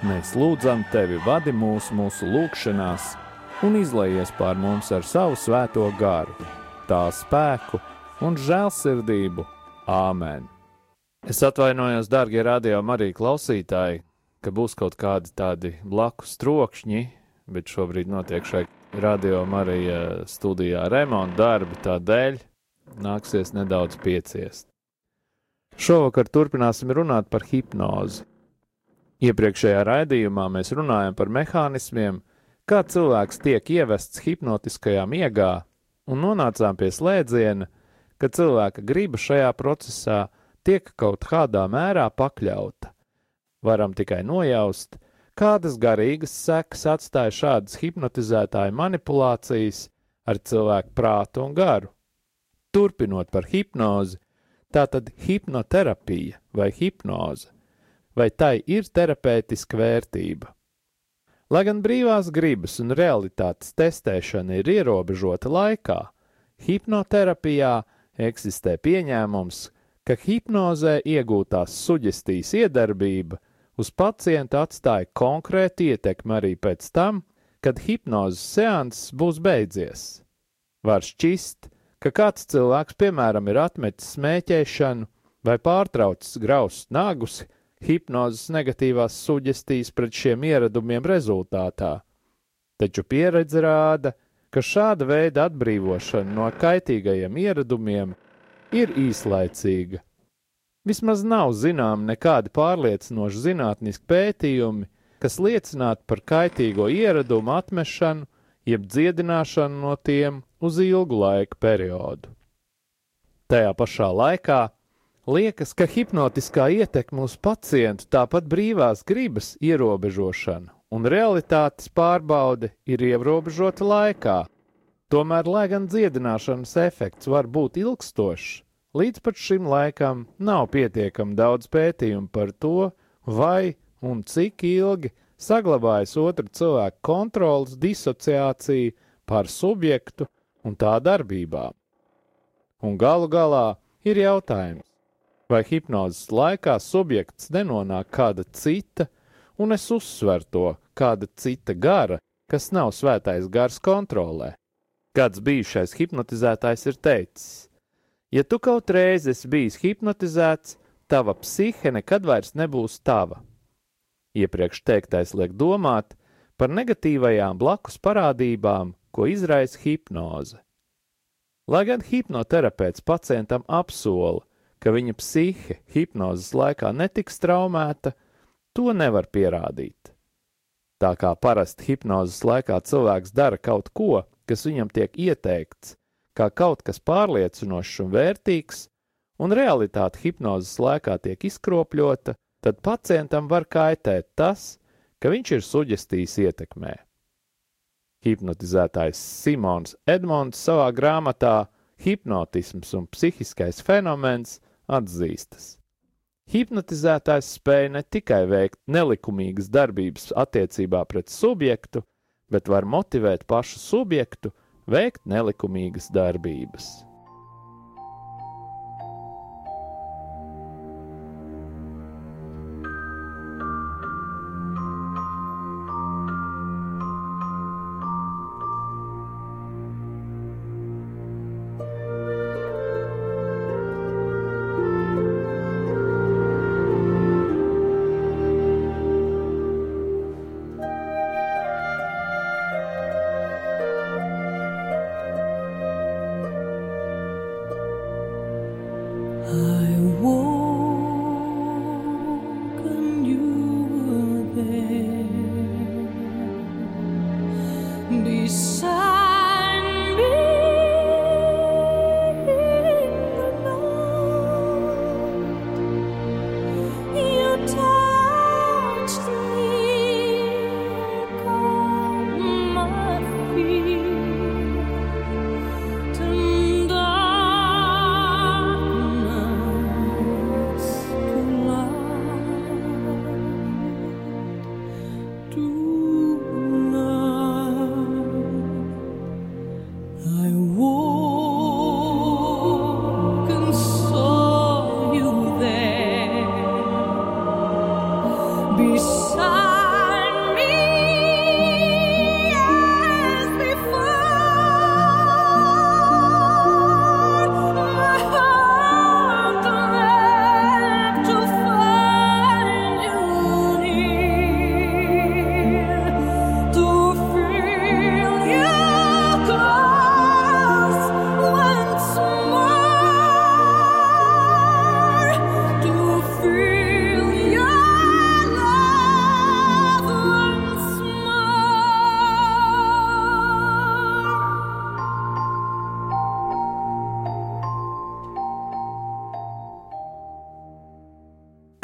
Mēs lūdzam tevi, vadi mūsu, mūsu lūgšanās, un izlaies pār mums ar savu svēto garu, tā spēku un žēlsirdību. Āmen! Es atvainojos, darbie radio Marija klausītāji, ka būs kaut kādi tādi blakus trokšņi, bet šobrīd notiek šai radio Marija studijā remonta darbi, tādēļ nāksies nedaudz pieciest. Šovakar turpināsim runāt par hipnozi. Iepriekšējā raidījumā mēs runājam par mehānismiem, kā cilvēks tiek ievests hipnotiskajā miegā, un nonācām pie slēdziena, ka cilvēka griba šajā procesā tiek kaut kādā mērā pakļauta. Varam tikai nojaust, kādas garīgas sekas atstāja šādas hipnotizētāja manipulācijas ar cilvēku prātu un garu. Turpinot par hipnozi, tā tad hipnoterapija vai hipnoze, vai tai ir terapeitiska vērtība? Lai gan brīvās gribas un realitātes testēšana ir ierobežota laikā, hipnoterapijā eksistē pieņēmums, ka hipnozē iegūtās suģestijas iedarbība uz pacientu atstāja konkrētu ietekmi arī pēc tam, kad hipnozes seanss būs beidzies. Var šķist, ka kāds cilvēks, piemēram, ir atmetis smēķēšanu vai pārtraucis graust nagus hipnozes negatīvās suģestijas pret šiem ieradumiem rezultātā. Taču pieredze rāda, ka šāda veida atbrīvošana no kaitīgajiem ieradumiem ir īslaicīga. Vismaz nav zinām nekādi pārliecinoši zinātniski pētījumi, kas liecinātu par kaitīgo ieradumu atmešanu, jeb dziedināšanu no tiem uz ilgu laika periodu. Tajā pašā laikā Liekas, ka hipnotiskā ietekme uz pacientu, tāpat brīvās gribas ierobežošana un realitātes pārbaude ir ierobežota laikā. Tomēr, lai gan dziedināšanas efekts var būt ilgstošs, līdz pat šim laikam nav pietiekami daudz pētījumu par to, vai un cik ilgi saglabājas otra cilvēka kontrolas disociācija par subjektu un tā darbībām. Un galu galā ir jautājums, vai hipnozes laikā subjekts nenonāk kāda cita, un es uzsveru to, kāda cita gara, kas nav svētais gars kontrolē. Kāds bijušais hipnotizētājs ir teicis: Ja tu kaut reiz esi bijis hipnotizēts, tava psihe nekad vairs nebūs tava. Iepriekš teiktais liek domāt par negatīvajām blakus parādībām, ko izraisa hipnoze. Lai gan hipnoterapeits pacientam apsola, ka viņa psihe hipnozes laikā netiks traumēta, to nevar pierādīt. Tā kā parasti hipnozes laikā cilvēks dara kaut ko, kas viņam tiek ieteikts, kā kaut kas pārliecinošs un vērtīgs, un realitāte hipnozes laikā tiek izkropļota, tad pacientam var kaitēt tas, ka viņš ir suģestījis ietekmē. Hipnotizētājs Simons Edmonds savā grāmatā Hipnotisms un psihiskais fenomens atzīstas. Hipnotizētājs spēja ne tikai veikt nelikumīgas darbības attiecībā pret subjektu, bet var motivēt pašu subjektu veikt nelikumīgas darbības.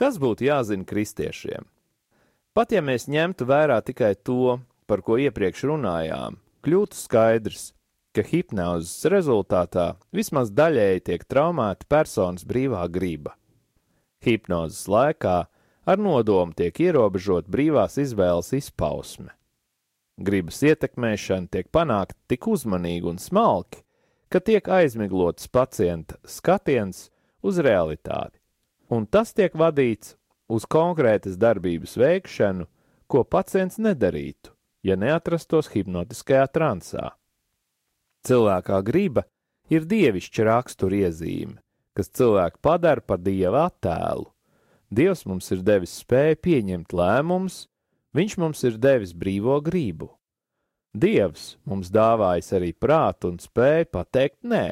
Kas būtu jāzina kristiešiem? Pat ja mēs ņemtu vērā tikai to, par ko iepriekš runājām, kļūtu skaidrs, ka hipnozes rezultātā vismaz daļēji tiek traumēta personas brīvā griba. Hipnozes laikā ar nodomu tiek ierobežot brīvās izvēles izpausme. Gribas ietekmēšana tiek panākta tik uzmanīgi un smalki, ka tiek aizmiglots pacienta skatiens uz realitāti, un tas tiek vadīts uz konkrētas darbības veikšanu, ko pacients nedarītu, ja neatrastos hipnotiskajā transā. Cilvēkā griba ir dievišķa rakstura iezīme, kas cilvēku padara par dieva attēlu. Dievs mums ir devis spēju pieņemt lēmumus, viņš mums ir devis brīvo gribu. Dievs mums dāvājis arī prātu un spēju pateikt nē,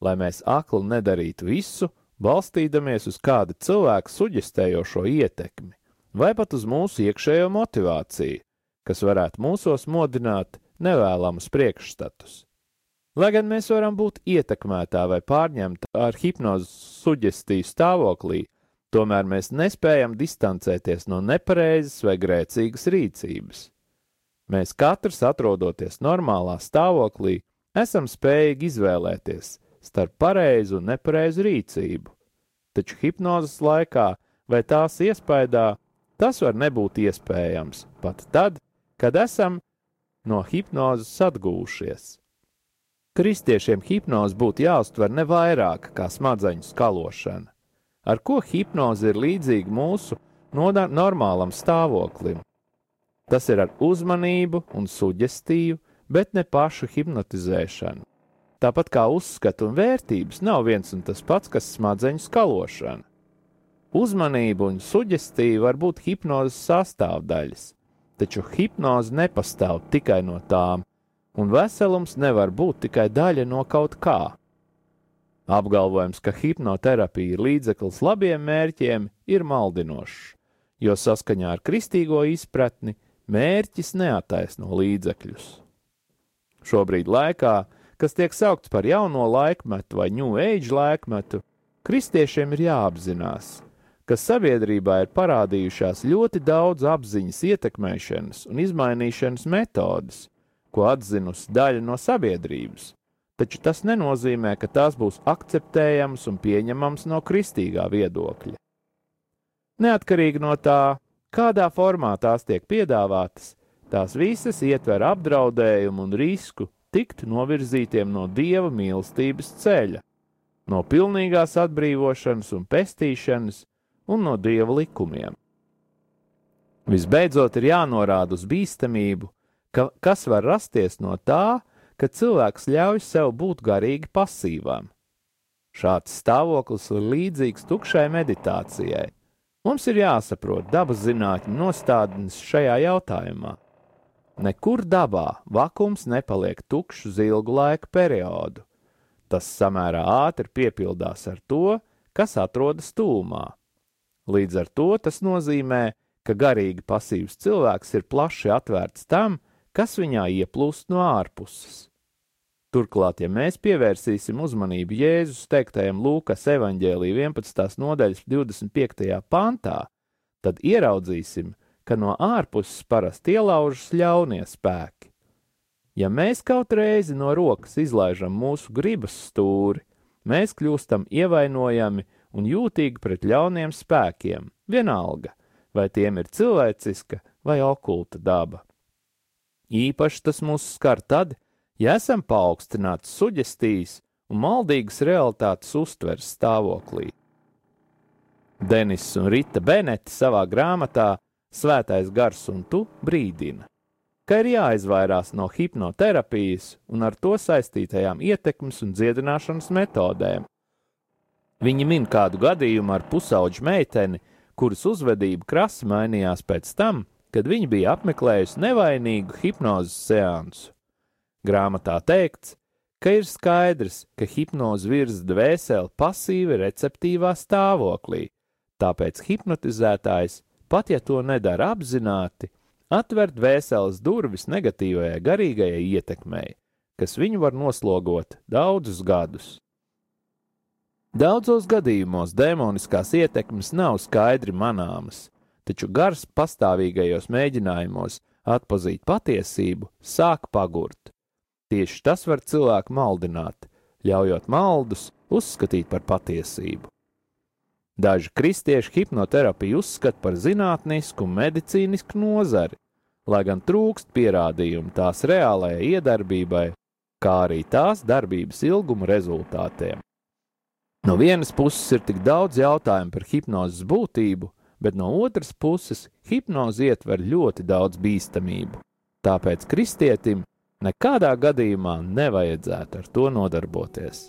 lai mēs akli nedarītu visu, balstīdamies uz kāda cilvēka suģestējošo ietekmi, vai pat uz mūsu iekšējo motivāciju, kas varētu mūsos modināt nevēlamus priekšstatus. Lai gan mēs varam būt ietekmētā vai pārņemta ar hipnozes suģestīvu stāvoklī, tomēr mēs nespējam distancēties no nepareizas vai grēcīgas rīcības. Mēs katrs, atrodoties normālā stāvoklī, esam spējīgi izvēlēties starp pareizu un nepareizu rīcību. Taču hipnozes laikā vai tās iespējā tas var nebūt iespējams pat tad, kad esam no hipnozes atgūšies. Kristiešiem hipnoze būtu jāuztver ne vairāk kā smadzeņu skalošana, ar ko hipnoze ir līdzīga mūsu normālam stāvoklim. Tas ir ar uzmanību un suģestīvu, bet ne pašu hipnotizēšanu. Tāpat kā uzskatu un vērtības nav viens un tas pats, kas smadzeņu skalošana. Uzmanība un suģestīva var būt hipnozes sastāvdaļas, taču hipnoze nepastāv tikai no tām, un veselums nevar būt tikai daļa no kaut kā. Apgalvojums, ka hipnoterapija ir līdzeklis labiem mērķiem, ir maldinošs, jo saskaņā ar kristīgo izpratni mērķis neataisno līdzekļus. Šobrīd laikā, kas tiek saukts par jauno laikmetu vai New Age laikmetu, kristiešiem ir jāapzinās, ka sabiedrībā ir parādījušās ļoti daudz apziņas ietekmēšanas un izmainīšanas metodes, ko atzinusi daļa no sabiedrības, taču tas nenozīmē, ka tās būs akceptējamas un pieņemamas no kristīgā viedokļa. Neatkarīgi no tā, kādā formā tās tiek piedāvātas, tās visas ietver apdraudējumu un risku tikt novirzītiem no dieva mīlestības ceļa, no pilnīgās atbrīvošanas un pestīšanas un no dieva likumiem. Visbeidzot, ir jānorāda uz bīstamību, ka, kas var rasties no tā, ka cilvēks ļauj sev būt garīgi pasīvam. Šāds stāvoklis ir līdzīgs tukšai meditācijai. Mums ir jāsaprot dabas zinātņu nostādnes šajā jautājumā. Nekur dabā vakums nepaliek tukšs uz ilgu laika periodu. Tas samērā ātri piepildās ar to, kas atrodas tūmā. Līdz ar to tas nozīmē, ka garīgi pasīvs cilvēks ir plaši atvērts tam, kas viņā ieplūst no ārpuses. Turklāt, ja mēs pievērsīsim uzmanību Jēzus teiktajam Lūkas evanģēlī 11. nodaļas 25. pantā, tad ieraudzīsim, ka no ārpuses parasti ielaužas ļaunie spēki. Ja mēs kaut reizi no rokas izlaižam mūsu gribas stūri, mēs kļūstam ievainojami un jūtīgi pret ļauniem spēkiem, vienalga, vai tiem ir cilvēciska vai okulta daba. Īpaši tas mūs skar tad, ja esam paaugstināti suģestīs un maldīgas realitātes uztveres stāvoklī. Denis un Rita Beneti savā grāmatā Svētais gars un tu brīdina, ka ir jāizvairās no hipnoterapijas un ar to saistītajām ietekmes un dziedināšanas metodēm. Viņi min kādu gadījumu ar pusauģu meiteni, kuras uzvedība krasi mainījās pēc tam, kad viņa bija apmeklējusi nevainīgu hipnozes seansu. Grāmatā teikts, ka ir skaidrs, ka hipnoze virza dvēseli pasīvi receptīvā stāvoklī, tāpēc hipnotizētājs, pat ja to nedara apzināti, atver dvēseles durvis negatīvajai garīgajai ietekmei, kas viņu var noslogot daudzus gadus. Daudzos gadījumos demoniskās ietekmes nav skaidri manāmas, taču gars pastāvīgajos mēģinājumos atpazīt patiesību sāk pagurt. Tieši tas var cilvēku maldināt, ļaujot maldus uzskatīt par patiesību. Daži kristieši hipnoterapiju uzskata par zinātnisku un medicīnisku nozari, lai gan trūkst pierādījumu tās reālajai iedarbībai, kā arī tās darbības ilguma rezultātiem. No vienas puses ir tik daudz jautājumu par hipnozes būtību, bet no otras puses hipnoze ietver ļoti daudz bīstamību. Tāpēc kristietim nekādā gadījumā nevajadzētu ar to nodarboties.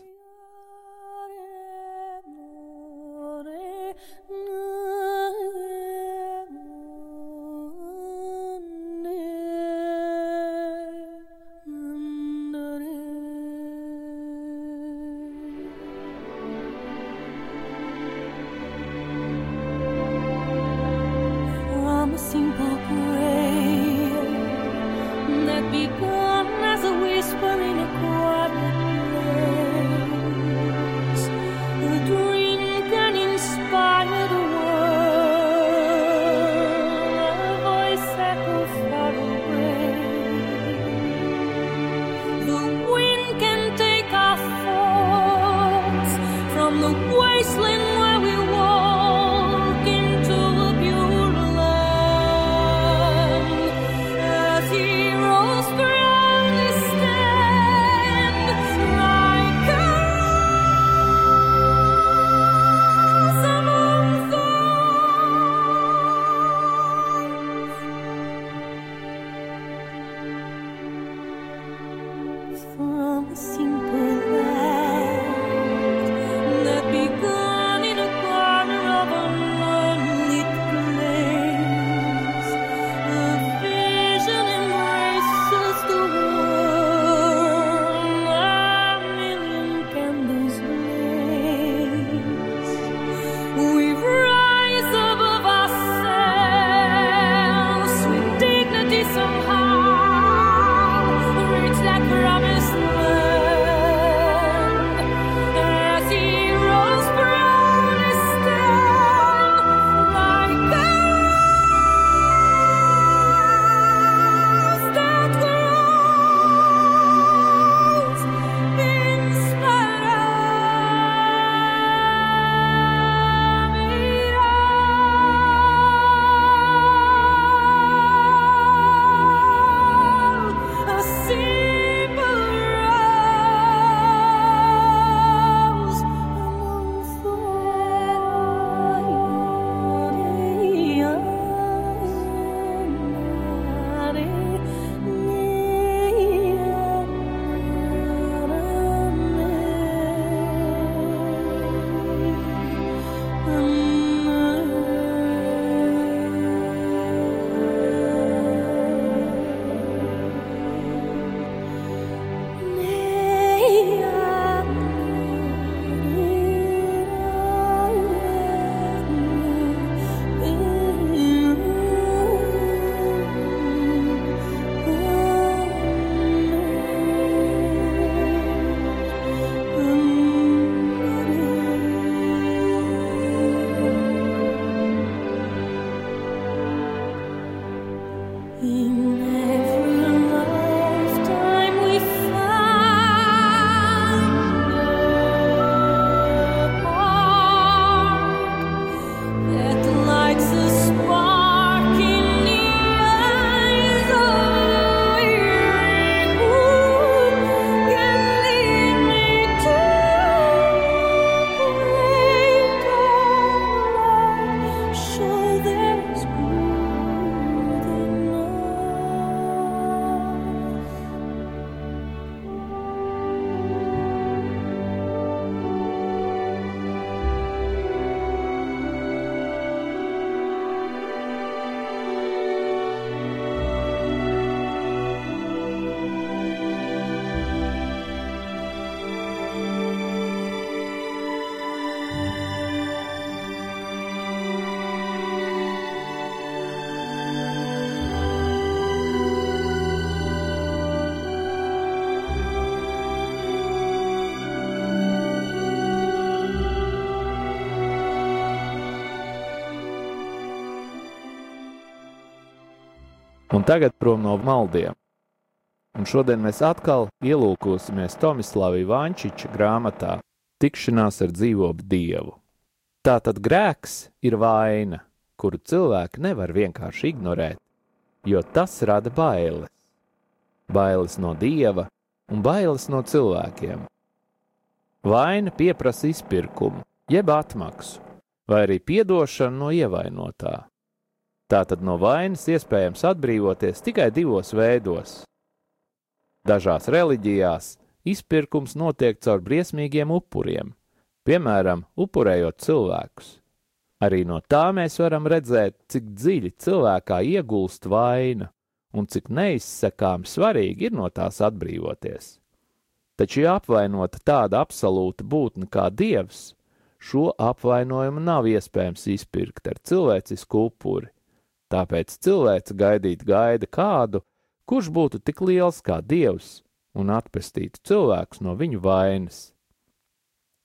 Un tagad prom no maldiem. Un šodien mēs atkal ielūkosimies Tomislava Ivančiča grāmatā Tikšanās ar dzīvobu dievu. Tātad grēks ir vaina, kuru cilvēki nevar vienkārši ignorēt, jo tas rada bailes. Bailes no dieva un bailes no cilvēkiem. Vaina pieprasa izpirkumu, jeb atmaksu, vai arī piedošanu no ievainotā. Tātad no vainas iespējams atbrīvoties tikai divos veidos Dažās reliģijās izpirkums notiek caur briesmīgiem upuriem, piemēram, upurējot cilvēkus. Arī no tā mēs varam redzēt, cik dziļi cilvēkā iegulst vaina un cik neizsekāmi svarīgi ir no tās atbrīvoties. Taču, ja apvainota tāda absolūta būtne kā dievs, šo apvainojumu nav iespējams izpirkt ar cilvēcisku upuri. Tāpēc cilvēks gaidīt gaida kādu, Kurš būtu tik liels kā Dievs un atpestītu cilvēkus no viņu vainas?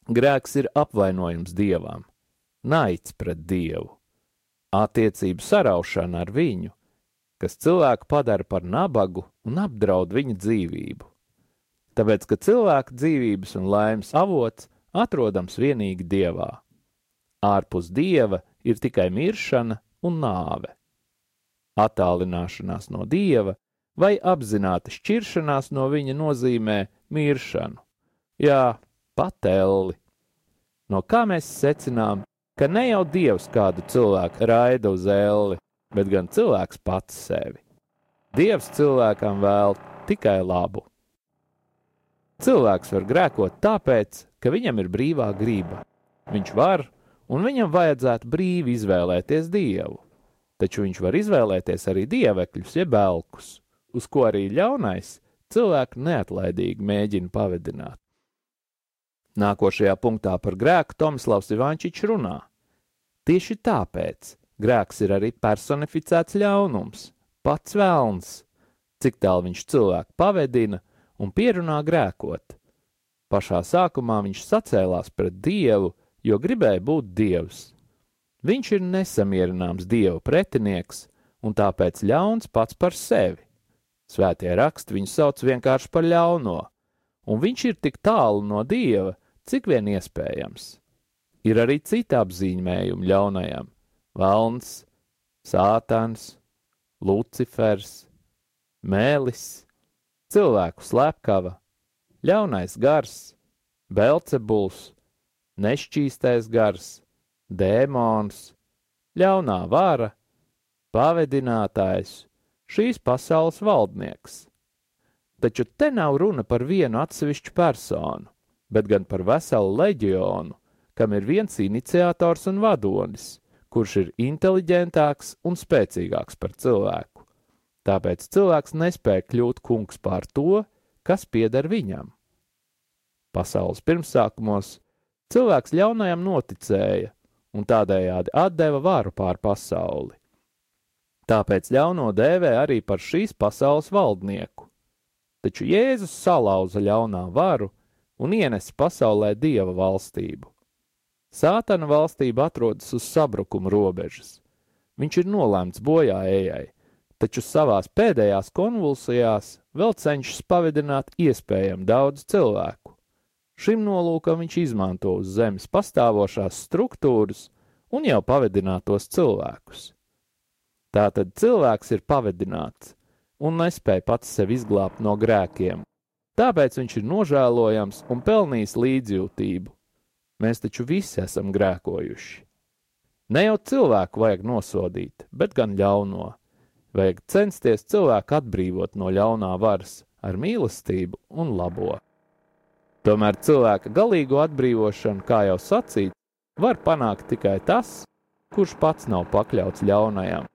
Grēks ir apvainojums Dievam, naids pret Dievu, attiecību saraušana ar viņu, kas cilvēku padara par nabagu un apdraud viņa dzīvību. Tāpēc, ka cilvēka dzīvības un laimes avots atrodams vienīgi Dievā. Ārpus Dieva ir tikai miršana un nāve. Attālināšanās no Dieva vai apzināta šķiršanās no viņa nozīmē miršanu. Jā, patelli. No kā mēs secinām, ka ne jau dievs kādu cilvēku raida uz elli, bet gan cilvēks pats sevi. Dievs cilvēkam vēl tikai labu. Cilvēks var grēkot tāpēc, ka viņam ir brīvā grība. Viņš var, un viņam vajadzētu brīvi izvēlēties dievu, taču viņš var izvēlēties arī dievekļus, jeb elkus uz ko arī ļaunais cilvēku neatlaidīgi mēģina pavedināt. Nākošajā punktā par grēku Tomislavs Ivančičs runā. Tieši tāpēc grēks ir arī personificēts ļaunums, pats vēlns, cik tālu viņš cilvēku pavedina un pierunā grēkot. Pašā sākumā viņš sacēlās pret dievu, jo gribēja būt dievs. Viņš ir nesamierināms dieva pretinieks un tāpēc ļauns pats par sevi. Svētie raksti viņu sauc vienkārši par ļauno, un viņš ir tik tālu no dieva, cik vien iespējams. Ir arī citi apzīmējumi ļaunajam - Valns, Sātans, Lucifers, Mēlis, cilvēku slepkava, ļaunais gars, Belcebuls, nešķīstais gars, dēmons, ļaunā vara, pavedinātājs šīs pasaules valdnieks. Taču te nav runa par vienu atsevišķu personu, bet gan par veselu leģionu, kam ir viens iniciators un vadonis, kurš ir inteliģentāks un spēcīgāks par cilvēku. Tāpēc cilvēks nespēja kļūt kungs pār to, kas pieder viņam. Pasaules pirmsākumos cilvēks ļaunajam noticēja un tādējādi atdeva varu pār pasauli. Tāpēc ļauno dēvē arī par šīs pasaules valdnieku. Taču Jēzus salauza ļaunā varu un ienesa pasaulē dieva valstību. Sātana valstība atrodas uz sabrukuma robežas. Viņš ir nolēmts bojā ejai, taču savās pēdējās konvulsijās vēl cenšas pavedināt iespējami daudz cilvēku. Šim nolūkam viņš izmanto uz zemes pastāvošās struktūras un jau pavedinātos cilvēkus. Tātad cilvēks ir pavedināts un nespēja pats sevi izglābt no grēkiem. Tāpēc viņš ir nožēlojams un pelnījis līdzjūtību. Mēs taču visi esam grēkojuši. Ne jau cilvēku vajag nosodīt, bet gan ļauno. Vajag censties cilvēku atbrīvot no ļaunā varas ar mīlestību un labo. Tomēr cilvēka galīgo atbrīvošanu, kā jau sacīt, var panākt tikai tas, kurš pats nav pakļauts ļaunajam.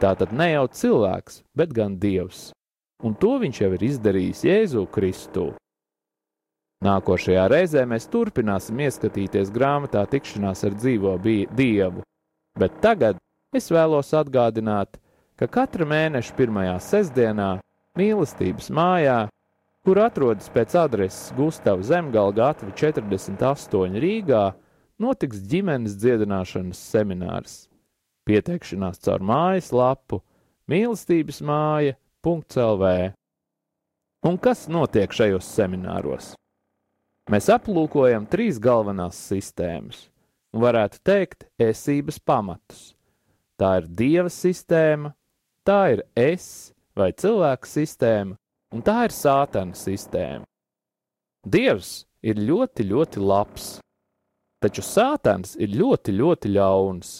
Tātad ne jau cilvēks, bet gan dievs, un to viņš jau ir izdarījis Jēzu Kristu. Nākošajā reizē mēs turpināsim ieskatīties grāmatā tikšanās ar dzīvo dievu, bet tagad es vēlos atgādināt, ka katra mēneša pirmajā sestdienā mīlestības mājā, kur atrodas pēc adreses Gustavs Zemgala gatava 48 Rīgā, notiks ģimenes dziedināšanas seminārs. Pieteikšanās caur mājaslapu mīlestības māja, .lv. Un kas notiek šajos semināros? Mēs aplūkojam trīs galvenās sistēmas, un varētu teikt, esības pamatus. Tā ir dieva sistēma, tā ir es vai cilvēka sistēma, un tā ir sātana sistēma. Dievs ir ļoti, ļoti labs, taču sātans ir ļoti, ļoti ļauns.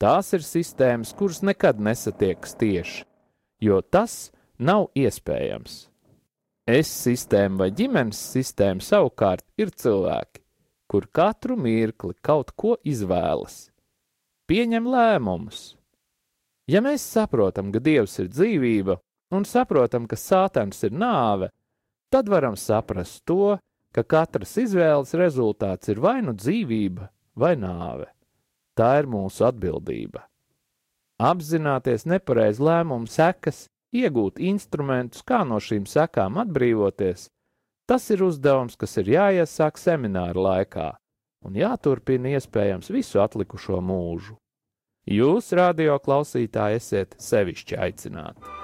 Tās ir sistēmas, kuras nekad nesatiekas tieši, jo tas nav iespējams. Es sistēma vai ģimenes sistēma savukārt ir cilvēki, kur katru mirkli kaut ko izvēlas, pieņem lēmumus. Ja mēs saprotam, ka Dievs ir dzīvība un saprotam, ka Sātans ir nāve, tad varam saprast to, ka katras izvēles rezultāts ir vai nu dzīvība vai nāve. Tā ir mūsu atbildība. Apzināties nepareizu lēmumu sekas iegūt instrumentus, kā no šīm sekām atbrīvoties, tas ir uzdevums, kas ir jāiesāk semināra laikā un jāturpina iespējams visu atlikušo mūžu. Jūs, radio klausītāji, esiet sevišķi aicināti!